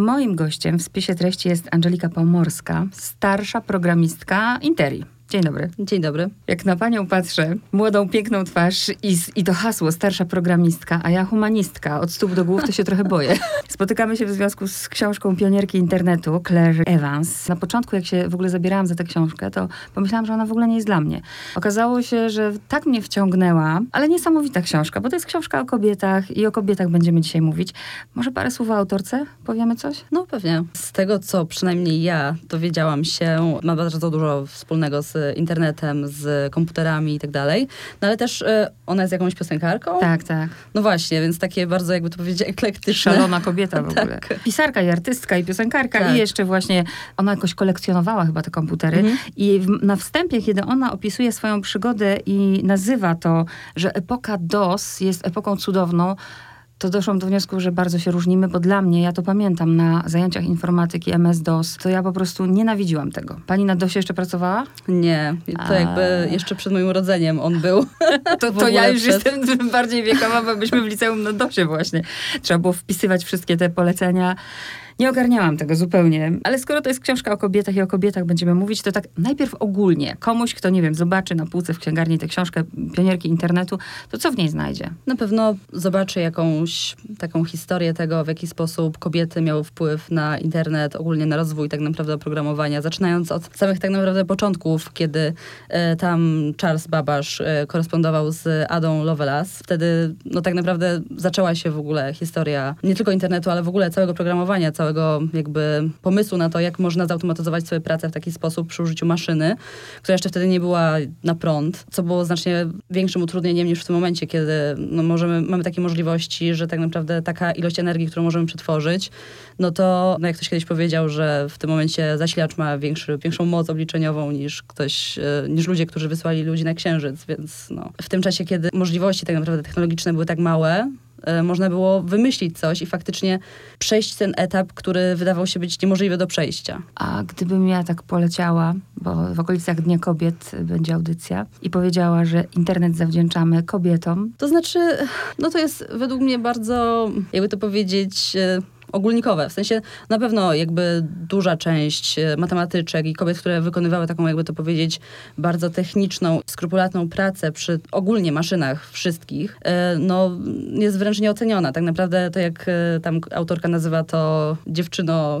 Moim gościem w spisie treści jest Angelika Pomorska, starsza programistka Interi. Dzień dobry. Dzień dobry. Jak na panią patrzę, młodą, piękną twarz i, i to hasło starsza programistka, a ja humanistka, od stóp do głów to się trochę boję. Spotykamy się w związku z książką pionierki internetu Claire Evans. Na początku, jak się w ogóle zabierałam za tę książkę, to pomyślałam, że ona w ogóle nie jest dla mnie. Okazało się, że tak mnie wciągnęła, ale niesamowita książka, bo to jest książka o kobietach i o kobietach będziemy dzisiaj mówić. Może parę słów o autorce? Powiemy coś? No pewnie. Z tego, co przynajmniej ja dowiedziałam się, ma bardzo dużo wspólnego z internetem, z komputerami i tak dalej. No ale też y, ona jest jakąś piosenkarką. Tak, tak. No właśnie, więc takie bardzo, jakby to powiedzieć, eklektyczne. Szalona kobieta w ogóle. Tak. Pisarka i artystka i piosenkarka Tak. i jeszcze właśnie ona jakoś kolekcjonowała chyba te komputery. Mhm. I w, na wstępie, kiedy ona opisuje swoją przygodę i nazywa to, że epoka DOS jest epoką cudowną, to doszłam do wniosku, że bardzo się różnimy, bo dla mnie, ja to pamiętam na zajęciach informatyki MS-DOS, to ja po prostu nienawidziłam tego. Pani na DOSie jeszcze pracowała? Nie, to A. jakby jeszcze przed moim urodzeniem on był. To, to ja już przed- jestem bardziej wiekowa, bo byliśmy w liceum na DOSie właśnie. Trzeba było wpisywać wszystkie te polecenia. Nie ogarniałam tego zupełnie. Ale skoro to jest książka o kobietach i o kobietach będziemy mówić, to tak najpierw ogólnie. Komuś, kto, nie wiem, zobaczy na półce w księgarni tę książkę Pionierki Internetu, to co w niej znajdzie? Na pewno zobaczy jakąś taką historię tego, w jaki sposób kobiety miały wpływ na internet, ogólnie na rozwój tak naprawdę oprogramowania, zaczynając od samych tak naprawdę początków, kiedy e, tam Charles Babbage e, korespondował z Adą Lovelace. Wtedy no tak naprawdę zaczęła się w ogóle historia nie tylko internetu, ale w ogóle całego programowania, całego jakby pomysłu na to, jak można zautomatyzować swoją pracę w taki sposób przy użyciu maszyny, która jeszcze wtedy nie była na prąd, co było znacznie większym utrudnieniem niż w tym momencie, kiedy no, możemy, mamy takie możliwości, że tak naprawdę taka ilość energii, którą możemy przetworzyć, no to, no jak ktoś kiedyś powiedział, że w tym momencie zasilacz ma większy, większą moc obliczeniową niż ktoś, e, niż ludzie, którzy wysłali ludzi na Księżyc, więc no, w tym czasie, kiedy możliwości tak naprawdę technologiczne były tak małe, można było wymyślić coś i faktycznie przejść ten etap, który wydawał się być niemożliwy do przejścia. A gdybym ja tak poleciała, bo w okolicach Dnia Kobiet będzie audycja, i powiedziała, że internet zawdzięczamy kobietom, To znaczy, no to jest według mnie bardzo, jakby to powiedzieć, e, ogólnikowe. W sensie na pewno jakby duża część e, matematyczek i kobiet, które wykonywały taką, jakby to powiedzieć, bardzo techniczną, skrupulatną pracę przy ogólnie maszynach wszystkich, e, no jest wręcz nieoceniona. Tak naprawdę to jak e, tam autorka nazywa to dziewczyno...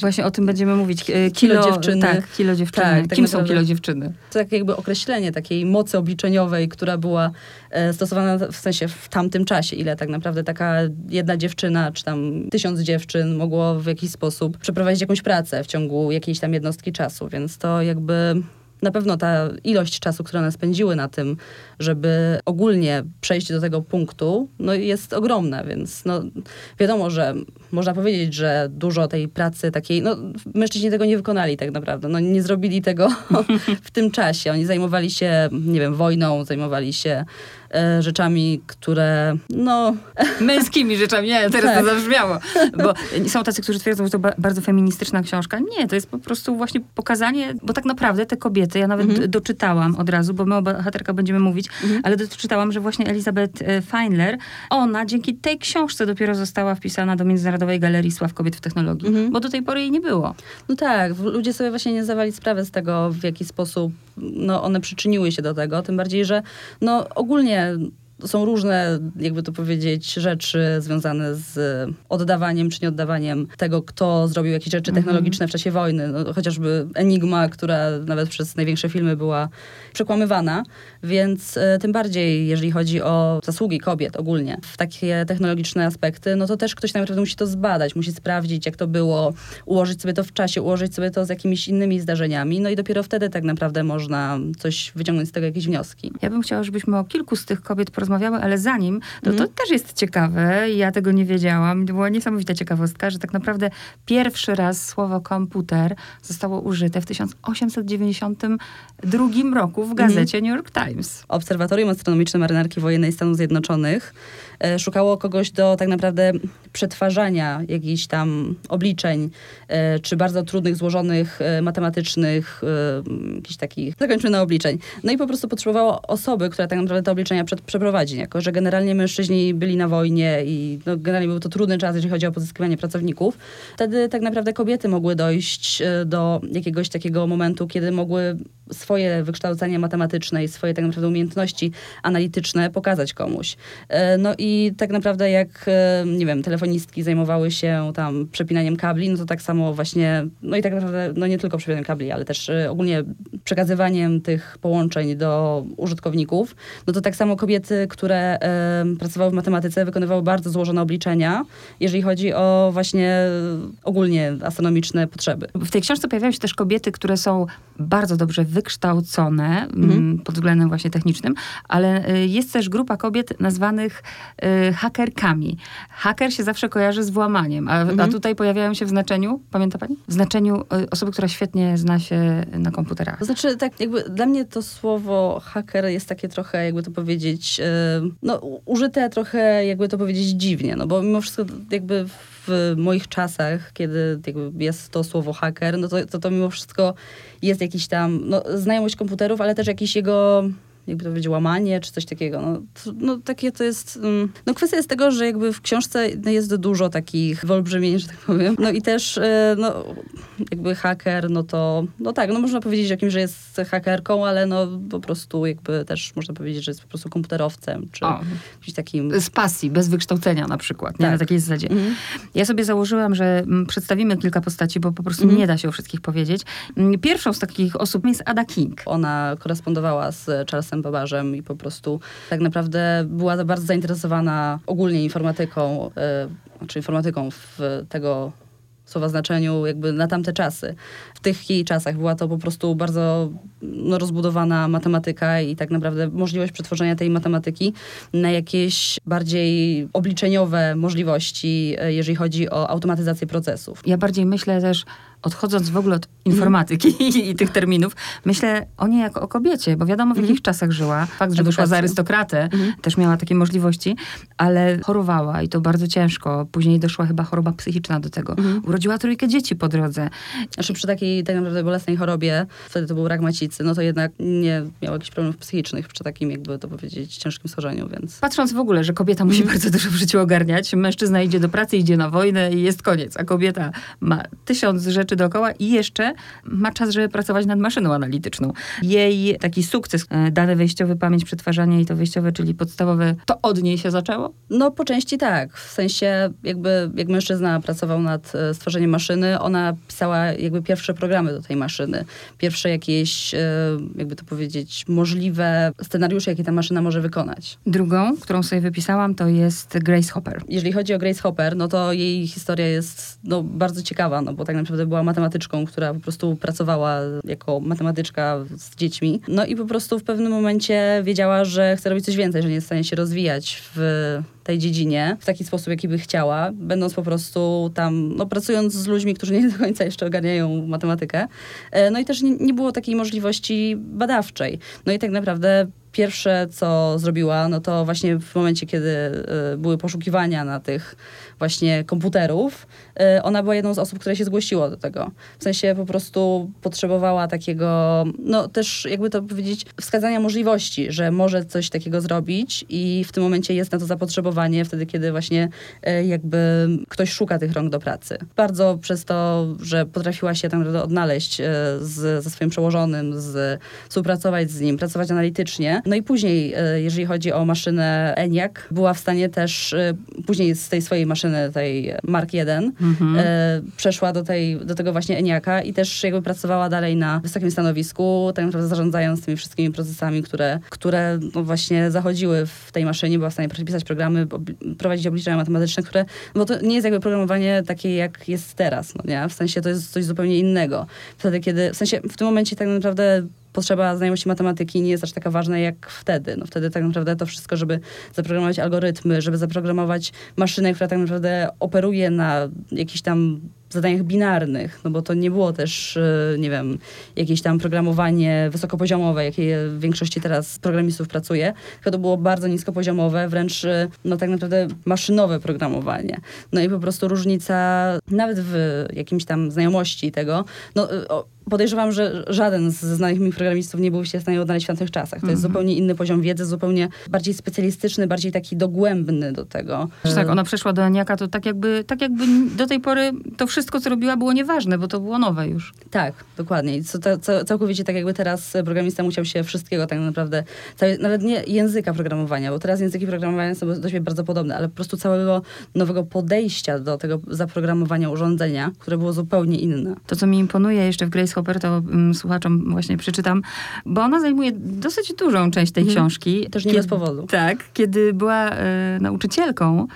Właśnie o tym będziemy mówić. E, Kilo dziewczyny. Tak, kilo dziewczyny. Tak, tak Kim są naprawdę. kilo dziewczyny? to tak jakby określenie takiej mocy obliczeniowej, która była stosowana w sensie w tamtym czasie, ile tak naprawdę taka jedna dziewczyna, czy tam tysiąc dziewczyn mogło w jakiś sposób przeprowadzić jakąś pracę w ciągu jakiejś tam jednostki czasu, więc to jakby na pewno ta ilość czasu, którą one spędziły na tym, żeby ogólnie przejść do tego punktu, no jest ogromna, więc no wiadomo, że można powiedzieć, że dużo tej pracy takiej, no mężczyźni tego nie wykonali tak naprawdę, no nie zrobili tego w tym czasie. Oni zajmowali się, nie wiem, wojną, zajmowali się e, rzeczami, które, no, Męskimi rzeczami. Nie, teraz Tak. to zabrzmiało. Bo są tacy, którzy twierdzą, że to ba- bardzo feministyczna książka. Nie, to jest po prostu właśnie pokazanie, bo tak naprawdę te kobiety, ja nawet Mhm. doczytałam od razu, bo my o bohaterkach będziemy mówić, Mhm. ale doczytałam, że właśnie Elizabeth e, Feinler, ona dzięki tej książce dopiero została wpisana do Międzynarodowej Galerii Sław Kobiet w Technologii, Mhm. bo do tej pory jej nie było. no tak, ludzie sobie właśnie nie zdawali sprawy z tego, w jaki sposób no, one przyczyniły się do tego, tym bardziej, że no ogólnie med są różne, jakby to powiedzieć, rzeczy związane z oddawaniem czy nieoddawaniem tego, kto zrobił jakieś rzeczy Mhm. technologiczne w czasie wojny. No, chociażby Enigma, która nawet przez największe filmy była przekłamywana, więc e, tym bardziej, jeżeli chodzi o zasługi kobiet ogólnie w takie technologiczne aspekty, no to też ktoś naprawdę musi to zbadać, musi sprawdzić, jak to było, ułożyć sobie to w czasie, ułożyć sobie to z jakimiś innymi zdarzeniami, no i dopiero wtedy tak naprawdę można coś wyciągnąć z tego jakieś wnioski. Ja bym chciała, żebyśmy o kilku z tych kobiet porozmawiały, ale zanim, to, Mhm. to też jest ciekawe, ja tego nie wiedziałam, to była niesamowita ciekawostka, że tak naprawdę pierwszy raz słowo komputer zostało użyte w 1892 roku w gazecie New York Times. Obserwatorium Astronomiczne Marynarki Wojennej Stanów Zjednoczonych szukało kogoś do tak naprawdę przetwarzania jakichś tam obliczeń, e, czy bardzo trudnych, złożonych, e, matematycznych, e, jakichś takich zakończonych obliczeń. No i po prostu potrzebowało osoby, która tak naprawdę te obliczenia przed, przeprowadzi, jako że generalnie mężczyźni byli na wojnie i no, generalnie był to trudny czas, jeżeli chodzi o pozyskiwanie pracowników. Wtedy tak naprawdę kobiety mogły dojść e, do jakiegoś takiego momentu, kiedy mogły swoje wykształcenie matematyczne i swoje tak naprawdę umiejętności analityczne pokazać komuś. E, No i tak naprawdę jak, e, nie wiem, telefonistki zajmowały się tam przepinaniem kabli, no to tak samo właśnie, no i tak naprawdę, no nie tylko przepinaniem kabli, ale też e, ogólnie przekazywaniem tych połączeń do użytkowników, no to tak samo kobiety, które pracowały w matematyce, wykonywały bardzo złożone obliczenia, jeżeli chodzi o właśnie ogólnie astronomiczne potrzeby. W tej książce pojawiają się też kobiety, które są bardzo dobrze wykształcone mm, pod względem właśnie technicznym, ale y, jest też grupa kobiet nazwanych y, hakerkami. Haker się zawsze kojarzy z włamaniem, a, a tutaj pojawiają się w znaczeniu, pamięta pani? W znaczeniu y, osoby, która świetnie zna się na komputerach. To znaczy, tak jakby dla mnie to słowo haker jest takie trochę, jakby to powiedzieć, e, no użyte trochę, jakby to powiedzieć, dziwnie, no bo mimo wszystko jakby w moich czasach, kiedy jest to słowo haker, no to, to, to mimo wszystko jest jakiś tam, no, znajomość komputerów, ale też jakiś jego jakby to powiedzieć, łamanie, czy coś takiego. No, to, no takie to jest... mm, No kwestia jest tego, że jakby w książce no, jest dużo takich wyolbrzymień, że tak powiem. No i też, e, no jakby haker, no to, no tak, no można powiedzieć o kimś, że jest hakerką, ale no po prostu jakby też można powiedzieć, że jest po prostu komputerowcem, czy O. jakimś takim... Z pasji, bez wykształcenia na przykład, nie? Tak. na takiej zasadzie. Mhm. Ja sobie założyłam, że mm, przedstawimy kilka postaci, bo po prostu Mhm. nie da się o wszystkich powiedzieć. Mm, Pierwszą z takich osób jest Ada King. Ona korespondowała z Charlesem Babarzem i po prostu tak naprawdę była bardzo zainteresowana ogólnie informatyką, znaczy informatyką w tego słowa znaczeniu jakby na tamte czasy. W tych jej czasach była to po prostu bardzo no, rozbudowana matematyka i tak naprawdę możliwość przetworzenia tej matematyki na jakieś bardziej obliczeniowe możliwości, e, jeżeli chodzi o automatyzację procesów. Ja bardziej myślę też, odchodząc w ogóle od informatyki i, tych terminów, myślę o niej jako o kobiecie, bo wiadomo w jakich czasach żyła. Fakt, że wyszła za arystokratę, też miała takie możliwości, ale chorowała i to bardzo ciężko. Później doszła chyba choroba psychiczna do tego. Urodziła trójkę dzieci po drodze. Znaczy przy takiej tak naprawdę bolesnej chorobie, wtedy to był rak macicy, no to jednak nie miał jakichś problemów psychicznych przy takim, jakby to powiedzieć, ciężkim schorzeniu, więc... Patrząc w ogóle, że kobieta musi bardzo dużo w życiu ogarniać, mężczyzna idzie do pracy, idzie na wojnę i jest koniec, a kobieta ma tysiąc rzeczy dookoła i jeszcze ma czas, żeby pracować nad maszyną analityczną. Jej taki sukces, e, dane wejściowe, pamięć przetwarzania i to wejściowe, czyli podstawowe, to od niej się zaczęło? No po części tak, w sensie jakby jak mężczyzna pracował nad e, stworzeniem maszyny, ona pisała jakby pierwsze programy do tej maszyny, pierwsze jakieś, e, jakby to powiedzieć, możliwe scenariusze, jakie ta maszyna może wykonać. Drugą, którą sobie wypisałam, to jest Grace Hopper. Jeżeli chodzi o Grace Hopper, no to jej historia jest no, bardzo ciekawa, no bo tak naprawdę była matematyczką, która po prostu pracowała jako matematyczka z dziećmi. No i po prostu w pewnym momencie wiedziała, że chce robić coś więcej, że nie jest w stanie się rozwijać w tej dziedzinie w taki sposób, jaki by chciała, będąc po prostu tam, no pracując z ludźmi, którzy nie do końca jeszcze ogarniają matematykę. E, No i też nie, nie było takiej możliwości badawczej. No i tak naprawdę pierwsze, co zrobiła, no to właśnie w momencie, kiedy y, były poszukiwania na tych właśnie komputerów, y, ona była jedną z osób, która się zgłosiła do tego. W sensie po prostu potrzebowała takiego, no też jakby to powiedzieć, wskazania możliwości, że może coś takiego zrobić i w tym momencie jest na to zapotrzebowanie, wtedy kiedy właśnie y, jakby ktoś szuka tych rąk do pracy. Bardzo przez to, że potrafiła się naprawdę odnaleźć y, z, ze swoim przełożonym, z, współpracować z nim, pracować analitycznie. No i później, e, jeżeli chodzi o maszynę ENIAC, była w stanie też, e, później z tej swojej maszyny, tej Mark I, Mhm. e, przeszła do, tej, do tego właśnie ENIACa i też jakby pracowała dalej na wysokim stanowisku, tak naprawdę zarządzając tymi wszystkimi procesami, które, które no właśnie zachodziły w tej maszynie, była w stanie pisać programy, prowadzić obliczenia matematyczne, które, bo to nie jest jakby programowanie takie, jak jest teraz, no nie? W sensie to jest coś zupełnie innego. Wtedy, kiedy, w sensie w tym momencie tak naprawdę potrzeba znajomości matematyki nie jest aż taka ważna jak wtedy. No wtedy tak naprawdę to wszystko, żeby zaprogramować algorytmy, żeby zaprogramować maszynę, która tak naprawdę operuje na jakichś tam zadaniach binarnych, no bo to nie było też, e, nie wiem, jakieś tam programowanie wysokopoziomowe, jakie w większości teraz programistów pracuje, tylko to było bardzo niskopoziomowe, wręcz e, no tak naprawdę maszynowe programowanie. No i po prostu różnica nawet w jakimś tam znajomości tego, no podejrzewam, że żaden z znanych mi programistów nie był się w stanie odnaleźć w tamtych czasach. To jest mhm. zupełnie inny poziom wiedzy, zupełnie bardziej specjalistyczny, bardziej taki dogłębny do tego. tak, ona przeszła do Aniaka, to tak jakby, tak jakby do tej pory to wszystko, co robiła, było nieważne, bo to było nowe już. Tak, dokładnie. Co, to, całkowicie tak jakby teraz programista musiał się wszystkiego tak naprawdę, całe, nawet nie języka programowania, bo teraz języki programowania są do siebie bardzo podobne, ale po prostu całego nowego podejścia do tego zaprogramowania urządzenia, które było zupełnie inne. To, co mi imponuje jeszcze w Grace Hopper, to um, słuchaczom właśnie przeczytam, bo ona zajmuje dosyć dużą część tej mhm. książki. Też nie kiedy, bez powodu. Tak, kiedy była e, nauczycielką,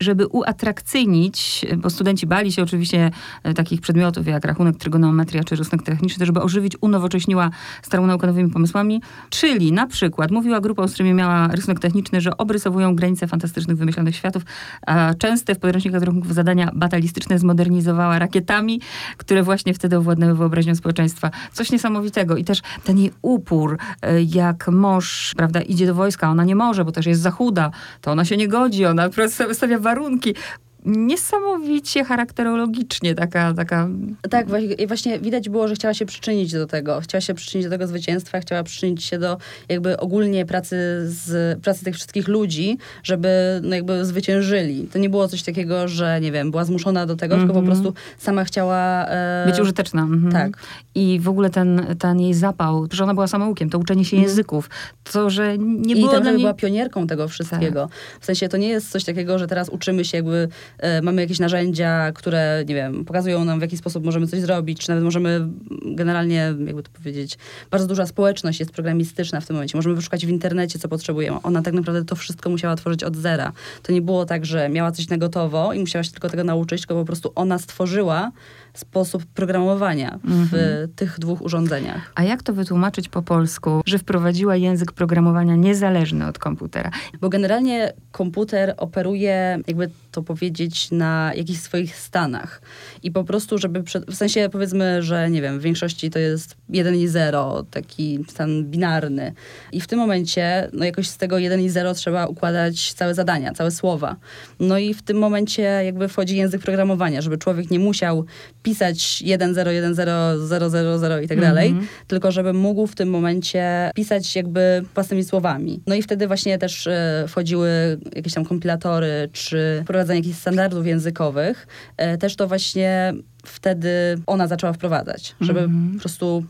żeby uatrakcyjnić, bo studenci bali się oczywiście e, takich przedmiotów jak rachunek, trygonometria czy rysunek techniczny, żeby ożywić, unowocześniła starą naukę nowymi pomysłami, czyli na przykład mówiła grupą, z którymi miała rysunek techniczny, że obrysowują granice fantastycznych, wymyślonych światów, a częste w podręcznikach rachunków zadania batalistyczne zmodernizowała rakietami, które właśnie wtedy owładnęły wyobraźnią społeczeństwa. Coś niesamowitego. I też ten jej upór, e, jak mąż, prawda, idzie do wojska, ona nie może, bo też jest za chuda, to ona się nie godzi, ona stawia warunki niesamowicie charakterologicznie taka, taka... Tak, właśnie widać było, że chciała się przyczynić do tego. Chciała się przyczynić do tego zwycięstwa, chciała przyczynić się do jakby ogólnie pracy, z, pracy tych wszystkich ludzi, żeby no jakby zwyciężyli. To nie było coś takiego, że nie wiem, była zmuszona do tego, mm -hmm. tylko po mhm. prostu sama chciała... E... Być użyteczna. Mm -hmm. Tak. I w ogóle ten, ten jej zapał, że ona była samoukiem, to uczenie się mm. języków, to, że nie było I to, niej... była pionierką tego wszystkiego. Tak. W sensie to nie jest coś takiego, że teraz uczymy się jakby mamy jakieś narzędzia, które, nie wiem, pokazują nam, w jaki sposób możemy coś zrobić, czy nawet możemy generalnie, jakby to powiedzieć, bardzo duża społeczność jest programistyczna w tym momencie. Możemy wyszukać w internecie, co potrzebujemy. Ona tak naprawdę to wszystko musiała tworzyć od zera. To nie było tak, że miała coś na gotowo i musiała się tylko tego nauczyć, tylko po prostu ona stworzyła sposób programowania w mhm. tych dwóch urządzeniach. A jak to wytłumaczyć po polsku, że wprowadziła język programowania niezależny od komputera? Bo generalnie komputer operuje, jakby to powiedzieć, na jakichś swoich stanach. I po prostu, żeby, w sensie powiedzmy, że nie wiem, w większości to jest 1 i 0, taki stan binarny. I w tym momencie, no jakoś z tego 1 i 0 trzeba układać całe zadania, całe słowa. No i w tym momencie jakby wchodzi język programowania, żeby człowiek nie musiał pisać 1, 0, 1, 0, 0, 0, 0 i tak dalej, mhm. tylko żeby mógł w tym momencie pisać jakby własnymi słowami. No i wtedy właśnie też e, wchodziły jakieś tam kompilatory, czy wprowadzanie jakichś standardów językowych. E, też to właśnie wtedy ona zaczęła wprowadzać, żeby mhm. po prostu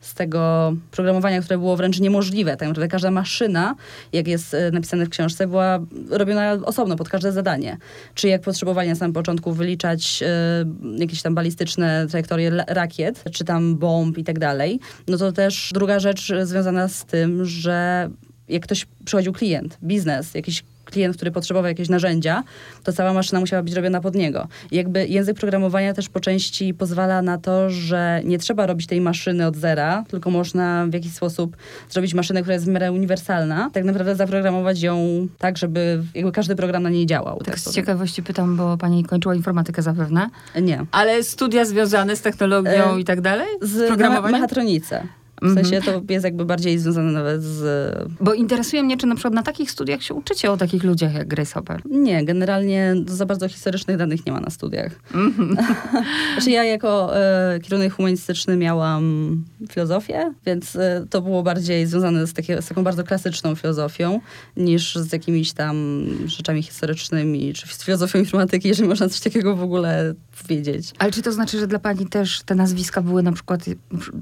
z tego programowania, które było wręcz niemożliwe. Tak naprawdę każda maszyna, jak jest e, napisane w książce, była robiona osobno pod każde zadanie. Czy jak potrzebowali na samym początku wyliczać y, jakieś tam balistyczne trajektorie rakiet, czy tam bomb i tak dalej, no to też druga rzecz związana z tym, że jak ktoś przychodził klient, biznes, jakiś klient, który potrzebował jakieś narzędzia, to cała maszyna musiała być robiona pod niego. I jakby język programowania też po części pozwala na to, że nie trzeba robić tej maszyny od zera, tylko można w jakiś sposób zrobić maszynę, która jest w miarę uniwersalna, tak naprawdę zaprogramować ją tak, żeby jakby każdy program na niej działał. Tak, tak z ciekawości pytam, bo pani kończyła informatykę zapewne. Nie. Ale studia związane z technologią e, i tak dalej? Z programowaniem? mechatronice. W sensie mhm. to jest jakby bardziej związane nawet z... Bo interesuje mnie, czy na przykład na takich studiach się uczycie o takich ludziach jak Grace Hopper? Nie, generalnie za bardzo historycznych danych nie ma na studiach. Mm znaczy ja jako e, kierunek humanistyczny miałam filozofię, więc e, to było bardziej związane z, takie, z taką bardzo klasyczną filozofią, niż z jakimiś tam rzeczami historycznymi, czy z filozofią informatyki, jeżeli można coś takiego w ogóle powiedzieć. Ale czy to znaczy, że dla pani też te nazwiska były na przykład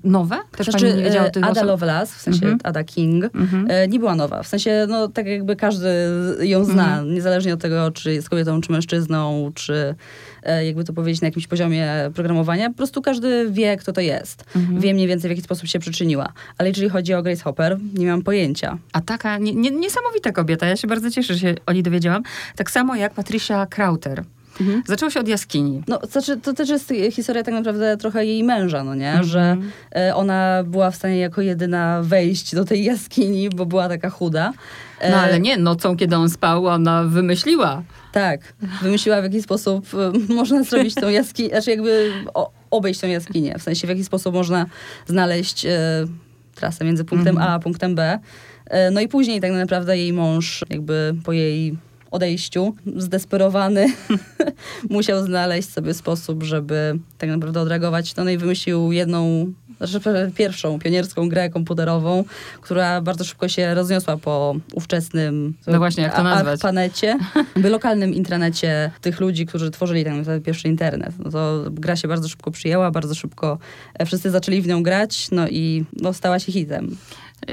nowe? Też znaczy, pani nie wiedziała tych Ada osób? Lovelace, w sensie mm -hmm. Ada King, mm -hmm. nie była nowa. W sensie, no tak jakby każdy ją zna, mm -hmm. niezależnie od tego, czy jest kobietą, czy mężczyzną, czy e, jakby to powiedzieć na jakimś poziomie programowania. Po prostu każdy wie, kto to jest. Mhm. Wie mniej więcej, w jaki sposób się przyczyniła. Ale jeżeli chodzi o Grace Hopper, nie mam pojęcia. A taka nie, nie, niesamowita kobieta. Ja się bardzo cieszę, że się o niej dowiedziałam. Tak samo jak Patricia Krauter Mhm. Zaczęło się od jaskini. No, znaczy, to też jest historia tak naprawdę trochę jej męża, no nie? Mhm. Że ona była w stanie jako jedyna wejść do tej jaskini, bo była taka chuda. E, no ale nie, nocą, kiedy on spał, ona wymyśliła. Tak, wymyśliła w jaki sposób e, można zrobić tą jaskinię, znaczy jakby obejść tą jaskinię. W sensie w jaki sposób można znaleźć e, trasę między punktem A a punktem B. No i później tak naprawdę jej mąż jakby po jej odejściu, zdesperowany, musiał znaleźć sobie sposób, żeby tak naprawdę odreagować. No i wymyślił jedną znaczy pierwszą pionierską grę komputerową, która bardzo szybko się rozniosła po ówczesnym no właśnie, jak to nazwać? panecie, by lokalnym intranecie tych ludzi, którzy tworzyli ten pierwszy internet. No to gra się bardzo szybko przyjęła, bardzo szybko e, wszyscy zaczęli w nią grać, no i no, stała się hitem.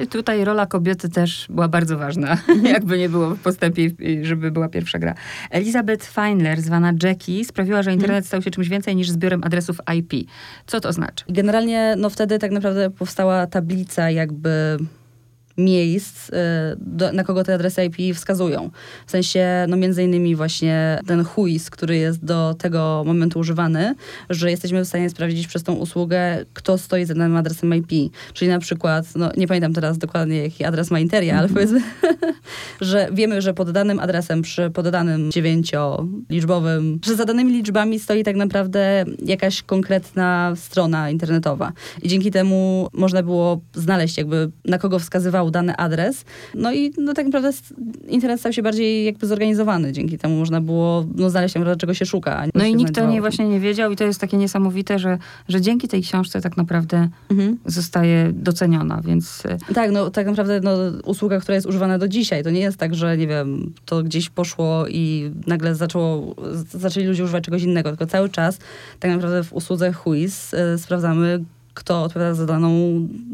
Tutaj rola kobiety też była bardzo ważna, jakby nie było w postępie, żeby była pierwsza gra. Elizabeth Feinler, zwana Jackie, sprawiła, że internet mhm. stał się czymś więcej niż zbiorem adresów IP. Co to znaczy? Generalnie, no wtedy tak naprawdę powstała tablica jakby miejsc, y, do, na kogo te adresy IP wskazują. W sensie, no między innymi właśnie ten HUIS, który jest do tego momentu używany, że jesteśmy w stanie sprawdzić przez tą usługę, kto stoi za danym adresem IP. Czyli na przykład, no nie pamiętam teraz dokładnie, jaki adres ma Interia, ale mhm. powiedzmy, że wiemy, że pod danym adresem, przy poddanym dziewięcioliczbowym, że za danymi liczbami stoi tak naprawdę jakaś konkretna strona internetowa. I dzięki temu można było znaleźć jakby, na kogo wskazywał dany adres. No i no, tak naprawdę internet stał się bardziej jakby zorganizowany. Dzięki temu można było no, znaleźć naprawdę, czego się szuka. No i nikt o niej właśnie nie wiedział i to jest takie niesamowite, że, że dzięki tej książce tak naprawdę mhm. zostaje doceniona, więc... E, tak, no tak naprawdę no, usługa, która jest używana do dzisiaj, to nie jest tak, że nie wiem, to gdzieś poszło i nagle zaczęło, zaczęli ludzie używać czegoś innego, tylko cały czas tak naprawdę w usłudze Huiz y, sprawdzamy, kto odpowiada za, daną,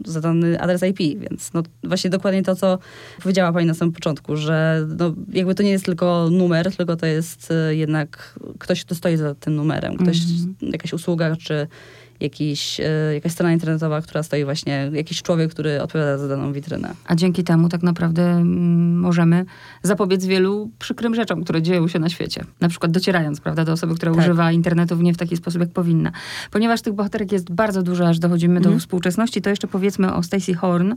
za dany adres IP. Więc no, właśnie dokładnie to, co powiedziała pani na samym początku, że no, jakby to nie jest tylko numer, tylko to jest y, jednak ktoś, kto stoi za tym numerem. Ktoś, mm -hmm. jakaś usługa, czy jakiś, e, jakaś strona internetowa, która stoi właśnie, jakiś człowiek, który odpowiada za daną witrynę. A dzięki temu tak naprawdę mm, możemy zapobiec wielu przykrym rzeczom, które dzieją się na świecie. Na przykład docierając, prawda, do osoby, która tak. używa internetu nie w taki sposób, jak powinna. Ponieważ tych bohaterek jest bardzo dużo, aż dochodzimy do mhm. współczesności, to jeszcze powiedzmy o Stacey Horn,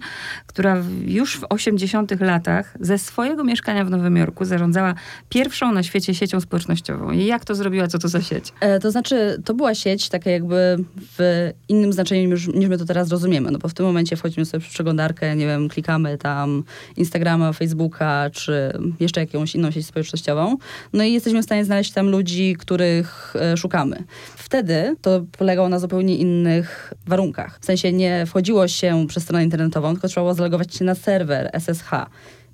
która już w 80 latach ze swojego mieszkania w Nowym Jorku zarządzała pierwszą na świecie siecią społecznościową. I jak to zrobiła? Co to za sieć? E, to znaczy, to była sieć taka jakby w innym znaczeniu niż, niż my to teraz rozumiemy. No bo w tym momencie wchodzimy sobie w przeglądarkę, nie wiem, klikamy tam Instagrama, Facebooka, czy jeszcze jakąś inną sieć społecznościową. No i jesteśmy w stanie znaleźć tam ludzi, których e, szukamy. Wtedy to polegało na zupełnie innych warunkach. W sensie nie wchodziło się przez stronę internetową, tylko trzeba było zalogować się na serwer SSH.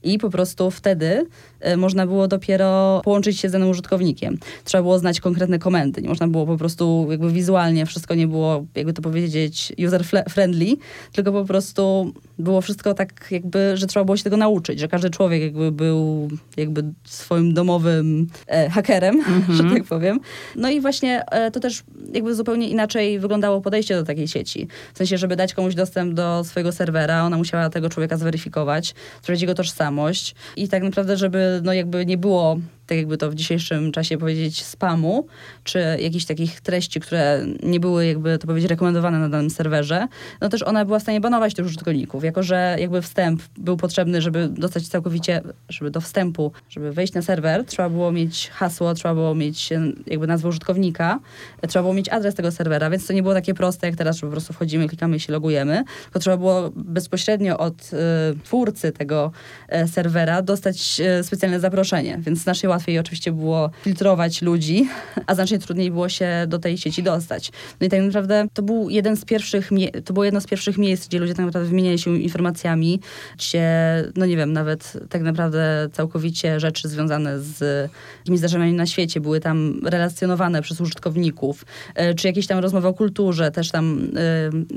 I po prostu wtedy y, można było dopiero połączyć się z danym użytkownikiem. Trzeba było znać konkretne komendy. Nie można było po prostu jakby wizualnie, wszystko nie było, jakby to powiedzieć, user-friendly, tylko po prostu było wszystko tak jakby, że trzeba było się tego nauczyć, że każdy człowiek jakby był jakby swoim domowym e, hakerem, że tak powiem. No i właśnie e, to też jakby zupełnie inaczej wyglądało podejście do takiej sieci. W sensie, żeby dać komuś dostęp do swojego serwera, ona musiała tego człowieka zweryfikować, sprawdzić jego tożsamość i tak naprawdę, żeby no jakby nie było tak jakby to w dzisiejszym czasie powiedzieć, spamu, czy jakichś takich treści, które nie były jakby to powiedzieć rekomendowane na danym serwerze, no też ona była w stanie banować tych użytkowników, jako że jakby wstęp był potrzebny, żeby dostać całkowicie, żeby do wstępu, żeby wejść na serwer, trzeba było mieć hasło, trzeba było mieć jakby nazwę użytkownika, trzeba było mieć adres tego serwera, więc to nie było takie proste jak teraz, że po prostu wchodzimy, klikamy i się logujemy, tylko trzeba było bezpośrednio od y, twórcy tego y, serwera dostać y, specjalne zaproszenie, więc znacznie łatwiej oczywiście było filtrować ludzi, a znacznie trudniej było się do tej sieci dostać. No i tak naprawdę to był jeden z pierwszych, to było jedno z pierwszych miejsc, gdzie ludzie tak naprawdę wymieniali się informacjami, gdzie, no nie wiem, nawet tak naprawdę całkowicie rzeczy związane z jakimiś zdarzeniami na świecie były tam relacjonowane przez użytkowników, e, czy jakieś tam rozmowy o kulturze, też tam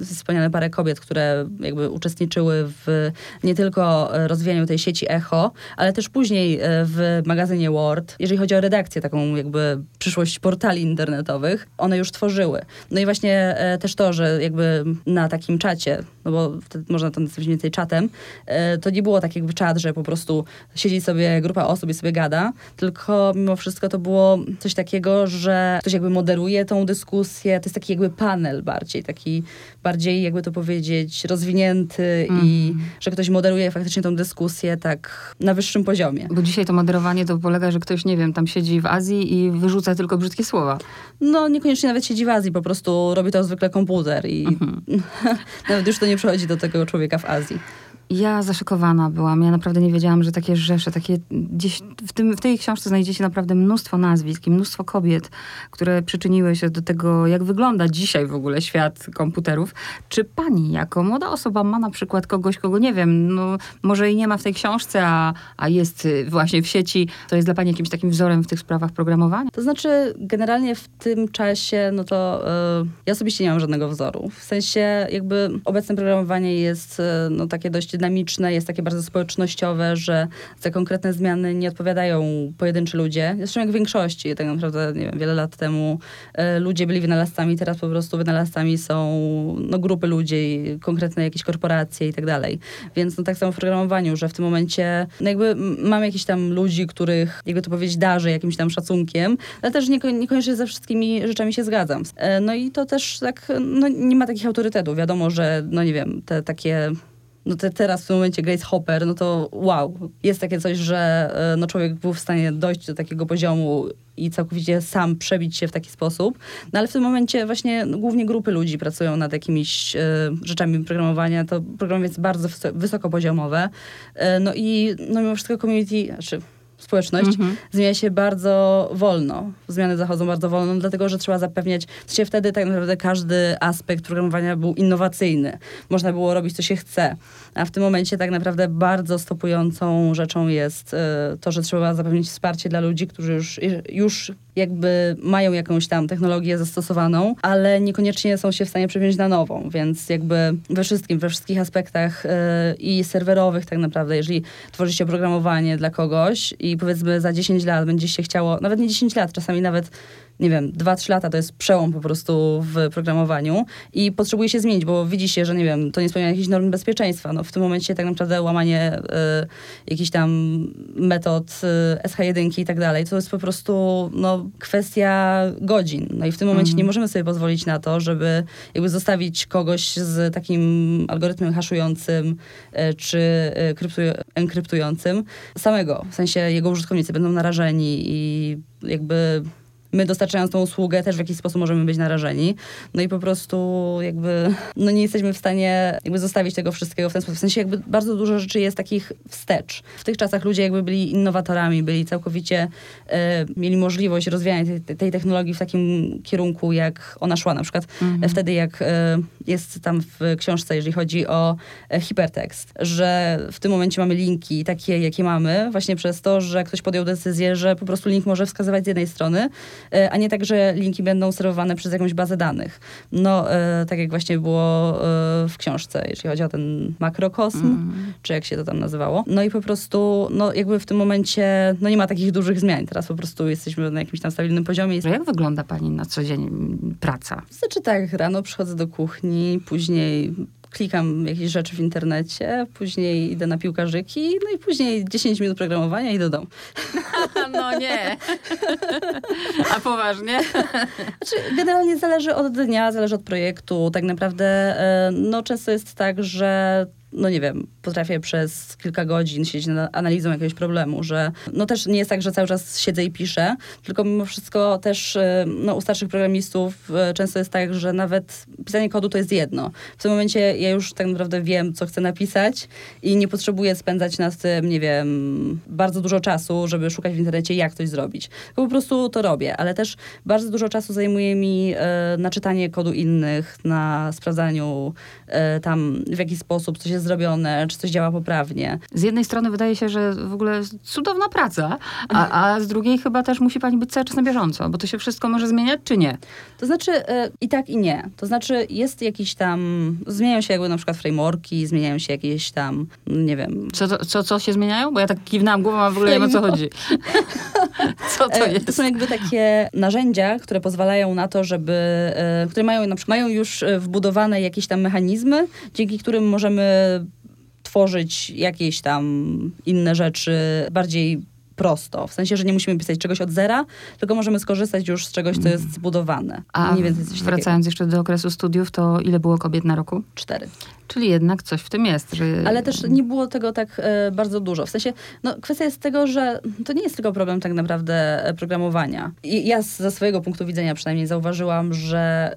y, wspomniane parę kobiet, które jakby uczestniczyły w nie tylko rozwijaniu tej sieci Echo, ale też później w magazynie War Jeżeli chodzi o redakcję, taką jakby przyszłość portali internetowych, one już tworzyły. No i właśnie e, też to, że jakby na takim czacie no bo wtedy można to nazwać więcej czatem, e, to nie było tak jakby czat, że po prostu siedzi sobie grupa osób i sobie gada, tylko mimo wszystko to było coś takiego, że ktoś jakby moderuje tą dyskusję, to jest taki jakby panel bardziej, taki bardziej jakby to powiedzieć rozwinięty i Mhm. że ktoś moderuje faktycznie tą dyskusję tak na wyższym poziomie. Bo dzisiaj to moderowanie to polega, że ktoś, nie wiem, tam siedzi w Azji i wyrzuca tylko brzydkie słowa. No niekoniecznie nawet siedzi w Azji, po prostu robi to zwykle komputer i Mhm. nawet już to nie przychodzi do tego człowieka w Azji. Ja zaszokowana byłam. Ja naprawdę nie wiedziałam, że takie rzesze, takie gdzieś w, tym, w tej książce znajdziecie naprawdę mnóstwo nazwisk i mnóstwo kobiet, które przyczyniły się do tego, jak wygląda dzisiaj w ogóle świat komputerów. Czy pani jako młoda osoba ma na przykład kogoś, kogo nie wiem, no może i nie ma w tej książce, a, a jest y, właśnie w sieci, to jest dla pani jakimś takim wzorem w tych sprawach programowania? To znaczy, generalnie w tym czasie, no to y, ja osobiście nie mam żadnego wzoru. W sensie, jakby obecne programowanie jest y, no, takie dość dynamiczne, jest takie bardzo społecznościowe, że za konkretne zmiany nie odpowiadają pojedynczy ludzie. Zresztą jak w większości, tak naprawdę, nie wiem, wiele lat temu y, ludzie byli wynalazcami, teraz po prostu wynalazcami są no, grupy ludzi, konkretne jakieś korporacje i tak dalej. Więc no, tak samo w programowaniu, że w tym momencie no, jakby mam jakichś tam ludzi, których, jakby to powiedzieć, darzę jakimś tam szacunkiem, ale też nieko- niekoniecznie ze wszystkimi rzeczami się zgadzam. E, No i to też tak, no nie ma takich autorytetów. Wiadomo, że, no nie wiem, te takie no te, teraz w tym momencie Grace Hopper, no to wow, jest takie coś, że e, no człowiek był w stanie dojść do takiego poziomu i całkowicie sam przebić się w taki sposób. No ale w tym momencie właśnie no, głównie grupy ludzi pracują nad jakimiś e, rzeczami programowania. To programowanie jest bardzo wys- wysokopoziomowe. E, no i no mimo wszystko community, znaczy społeczność Mhm. zmienia się bardzo wolno. Zmiany zachodzą bardzo wolno, dlatego że trzeba zapewniać, w sensie wtedy tak naprawdę każdy aspekt programowania był innowacyjny. Można było robić, co się chce. A w tym momencie tak naprawdę bardzo stopującą rzeczą jest e, to, że trzeba zapewnić wsparcie dla ludzi, którzy już, już jakby mają jakąś tam technologię zastosowaną, ale niekoniecznie są się w stanie przepiąć na nową, więc jakby we wszystkim, we wszystkich aspektach e, i serwerowych tak naprawdę, jeżeli tworzy się oprogramowanie dla kogoś i powiedzmy za 10 lat będzie się chciało, nawet nie 10 lat, czasami nawet nie wiem, 2-3 lata to jest przełom po prostu w programowaniu i potrzebuje się zmienić, bo widzi się, że nie wiem, to nie spełnia jakichś norm bezpieczeństwa. No w tym momencie tak naprawdę łamanie y, jakichś tam metod y, SH1 i tak dalej, to jest po prostu no, kwestia godzin. No i w tym momencie Mhm. nie możemy sobie pozwolić na to, żeby jakby zostawić kogoś z takim algorytmem haszującym y, czy kryptu- enkryptującym samego. W sensie jego użytkownicy będą narażeni i jakby my dostarczając tą usługę też w jakiś sposób możemy być narażeni. No i po prostu jakby no nie jesteśmy w stanie jakby zostawić tego wszystkiego w ten sposób. W sensie jakby bardzo dużo rzeczy jest takich wstecz. W tych czasach ludzie jakby byli innowatorami, byli całkowicie, e, mieli możliwość rozwijania tej, tej technologii w takim kierunku, jak ona szła. Na przykład Mhm. wtedy jak e, jest tam w książce, jeżeli chodzi o e, hipertekst, że w tym momencie mamy linki takie, jakie mamy, właśnie przez to, że ktoś podjął decyzję, że po prostu link może wskazywać z jednej strony, a nie tak, że linki będą serwowane przez jakąś bazę danych. No, e, tak jak właśnie było e, w książce, jeżeli chodzi o ten makrokosm, Mhm. czy jak się to tam nazywało. No i po prostu, no jakby w tym momencie, no nie ma takich dużych zmian. Teraz po prostu jesteśmy na jakimś tam stabilnym poziomie. Że Jak wygląda pani na co dzień praca? Znaczy tak, rano przychodzę do kuchni, później klikam jakieś rzeczy w internecie, później idę na piłkarzyki, no i później 10 minut programowania i do domu. No nie. A poważnie? Znaczy, generalnie zależy od dnia, zależy od projektu. Tak naprawdę, e, no często jest tak, że no nie wiem, potrafię przez kilka godzin siedzieć nad analizą jakiegoś problemu, że no też nie jest tak, że cały czas siedzę i piszę, tylko mimo wszystko też e, no, u starszych programistów e, często jest tak, że nawet pisanie kodu to jest jedno. W tym momencie ja już tak naprawdę wiem, co chcę napisać i nie potrzebuję spędzać nad tym, nie wiem, bardzo dużo czasu, żeby szukać w internecie, jak coś zrobić. Po prostu to robię, ale też bardzo dużo czasu zajmuje mi e, na czytanie kodu innych, na sprawdzaniu e, tam w jaki sposób coś jest zrobione, czy coś działa poprawnie. Z jednej strony wydaje się, że w ogóle cudowna praca, a, a z drugiej chyba też musi pani być cały czas na bieżąco, bo to się wszystko może zmieniać, czy nie? To znaczy e, i tak i nie. To znaczy jest jakiś tam, zmieniają się jakby na przykład frameworki, zmieniają się jakieś tam, nie wiem, Co, co, co się zmieniają? Bo ja tak kiwnęłam głową, a w ogóle nie wiem o co chodzi. Co to E, jest? To są jakby takie narzędzia, które pozwalają na to, żeby, e, które mają na przykład mają już e, wbudowane jakieś tam mechanizmy, dzięki którym możemy tworzyć jakieś tam inne rzeczy bardziej prosto. W sensie, że nie musimy pisać czegoś od zera, tylko możemy skorzystać już z czegoś, co jest zbudowane. A Mniej więcej coś takiego. wracając jeszcze do okresu studiów, to ile było kobiet na roku? Cztery. Czyli jednak coś w tym jest, że... Ale też nie było tego tak e, bardzo dużo. W sensie, no, kwestia jest tego, że to nie jest tylko problem tak naprawdę e, programowania. I ja ze swojego punktu widzenia przynajmniej zauważyłam, że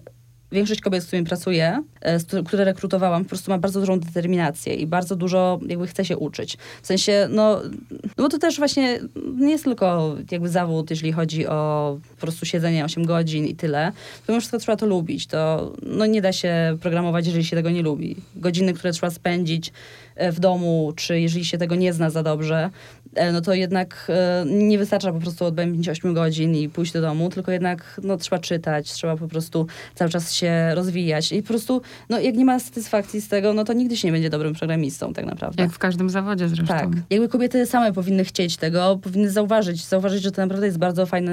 większość kobiet, z którymi pracuję, e, które rekrutowałam, po prostu ma bardzo dużą determinację i bardzo dużo jakby chce się uczyć. W sensie, no, no bo to też właśnie nie jest tylko jakby zawód, jeżeli chodzi o po prostu siedzenie 8 godzin i tyle. Pomimo wszystko trzeba to lubić. To no, nie da się programować, jeżeli się tego nie lubi. Godziny, które trzeba spędzić e, w domu, czy jeżeli się tego nie zna za dobrze, e, no to jednak nie wystarcza po prostu odbębnić 8 godzin i pójść do domu, tylko jednak no, trzeba czytać, trzeba po prostu cały czas się rozwijać. I po prostu, no, jak nie ma satysfakcji z tego, no to nigdy się nie będzie dobrym programistą tak naprawdę. Jak w każdym zawodzie zresztą. Tak. Jakby kobiety same powinny chcieć tego, powinny zauważyć, zauważyć, że to naprawdę jest bardzo fajny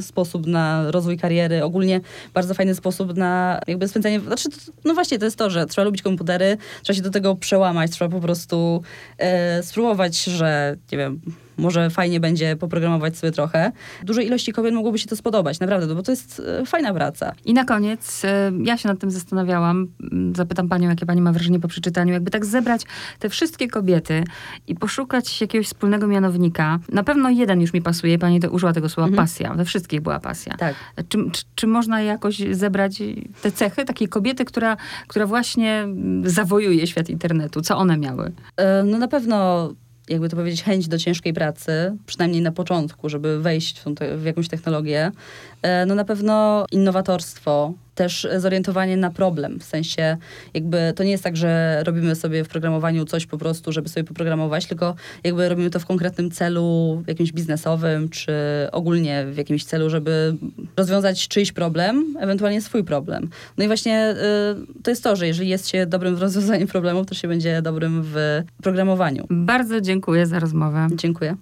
sposób na rozwój kariery, ogólnie bardzo fajny sposób na jakby spędzanie, znaczy, no właśnie to jest to, że trzeba lubić komputery, trzeba się do tego przełamać, trzeba po prostu e, spróbować, że nie wiem, może fajnie będzie poprogramować sobie trochę. Dużej ilości kobiet mogłoby się to spodobać, naprawdę, no bo to jest e, fajna praca. I na koniec, e, ja się nad tym zastanawiałam, m, zapytam panią, jakie pani ma wrażenie po przeczytaniu, jakby tak zebrać te wszystkie kobiety i poszukać jakiegoś wspólnego mianownika. Na pewno jeden już mi pasuje, pani to użyła tego słowa Mhm. pasja, we wszystkich była pasja. Tak. Czy, czy, czy można jakoś zebrać te cechy takiej kobiety, która, która właśnie mm, zawojuje świat internetu? Co one miały? E, No na pewno, jakby to powiedzieć, chęć do ciężkiej pracy, przynajmniej na początku, żeby wejść w, te, w jakąś technologię. E, No na pewno innowatorstwo, też zorientowanie na problem, w sensie jakby to nie jest tak, że robimy sobie w programowaniu coś po prostu, żeby sobie poprogramować, tylko jakby robimy to w konkretnym celu, jakimś biznesowym, czy ogólnie w jakimś celu, żeby rozwiązać czyjś problem, ewentualnie swój problem. No i właśnie y, to jest to, że jeżeli jest się dobrym w rozwiązaniu problemów, to się będzie dobrym w programowaniu. Bardzo dziękuję za rozmowę. Dziękuję.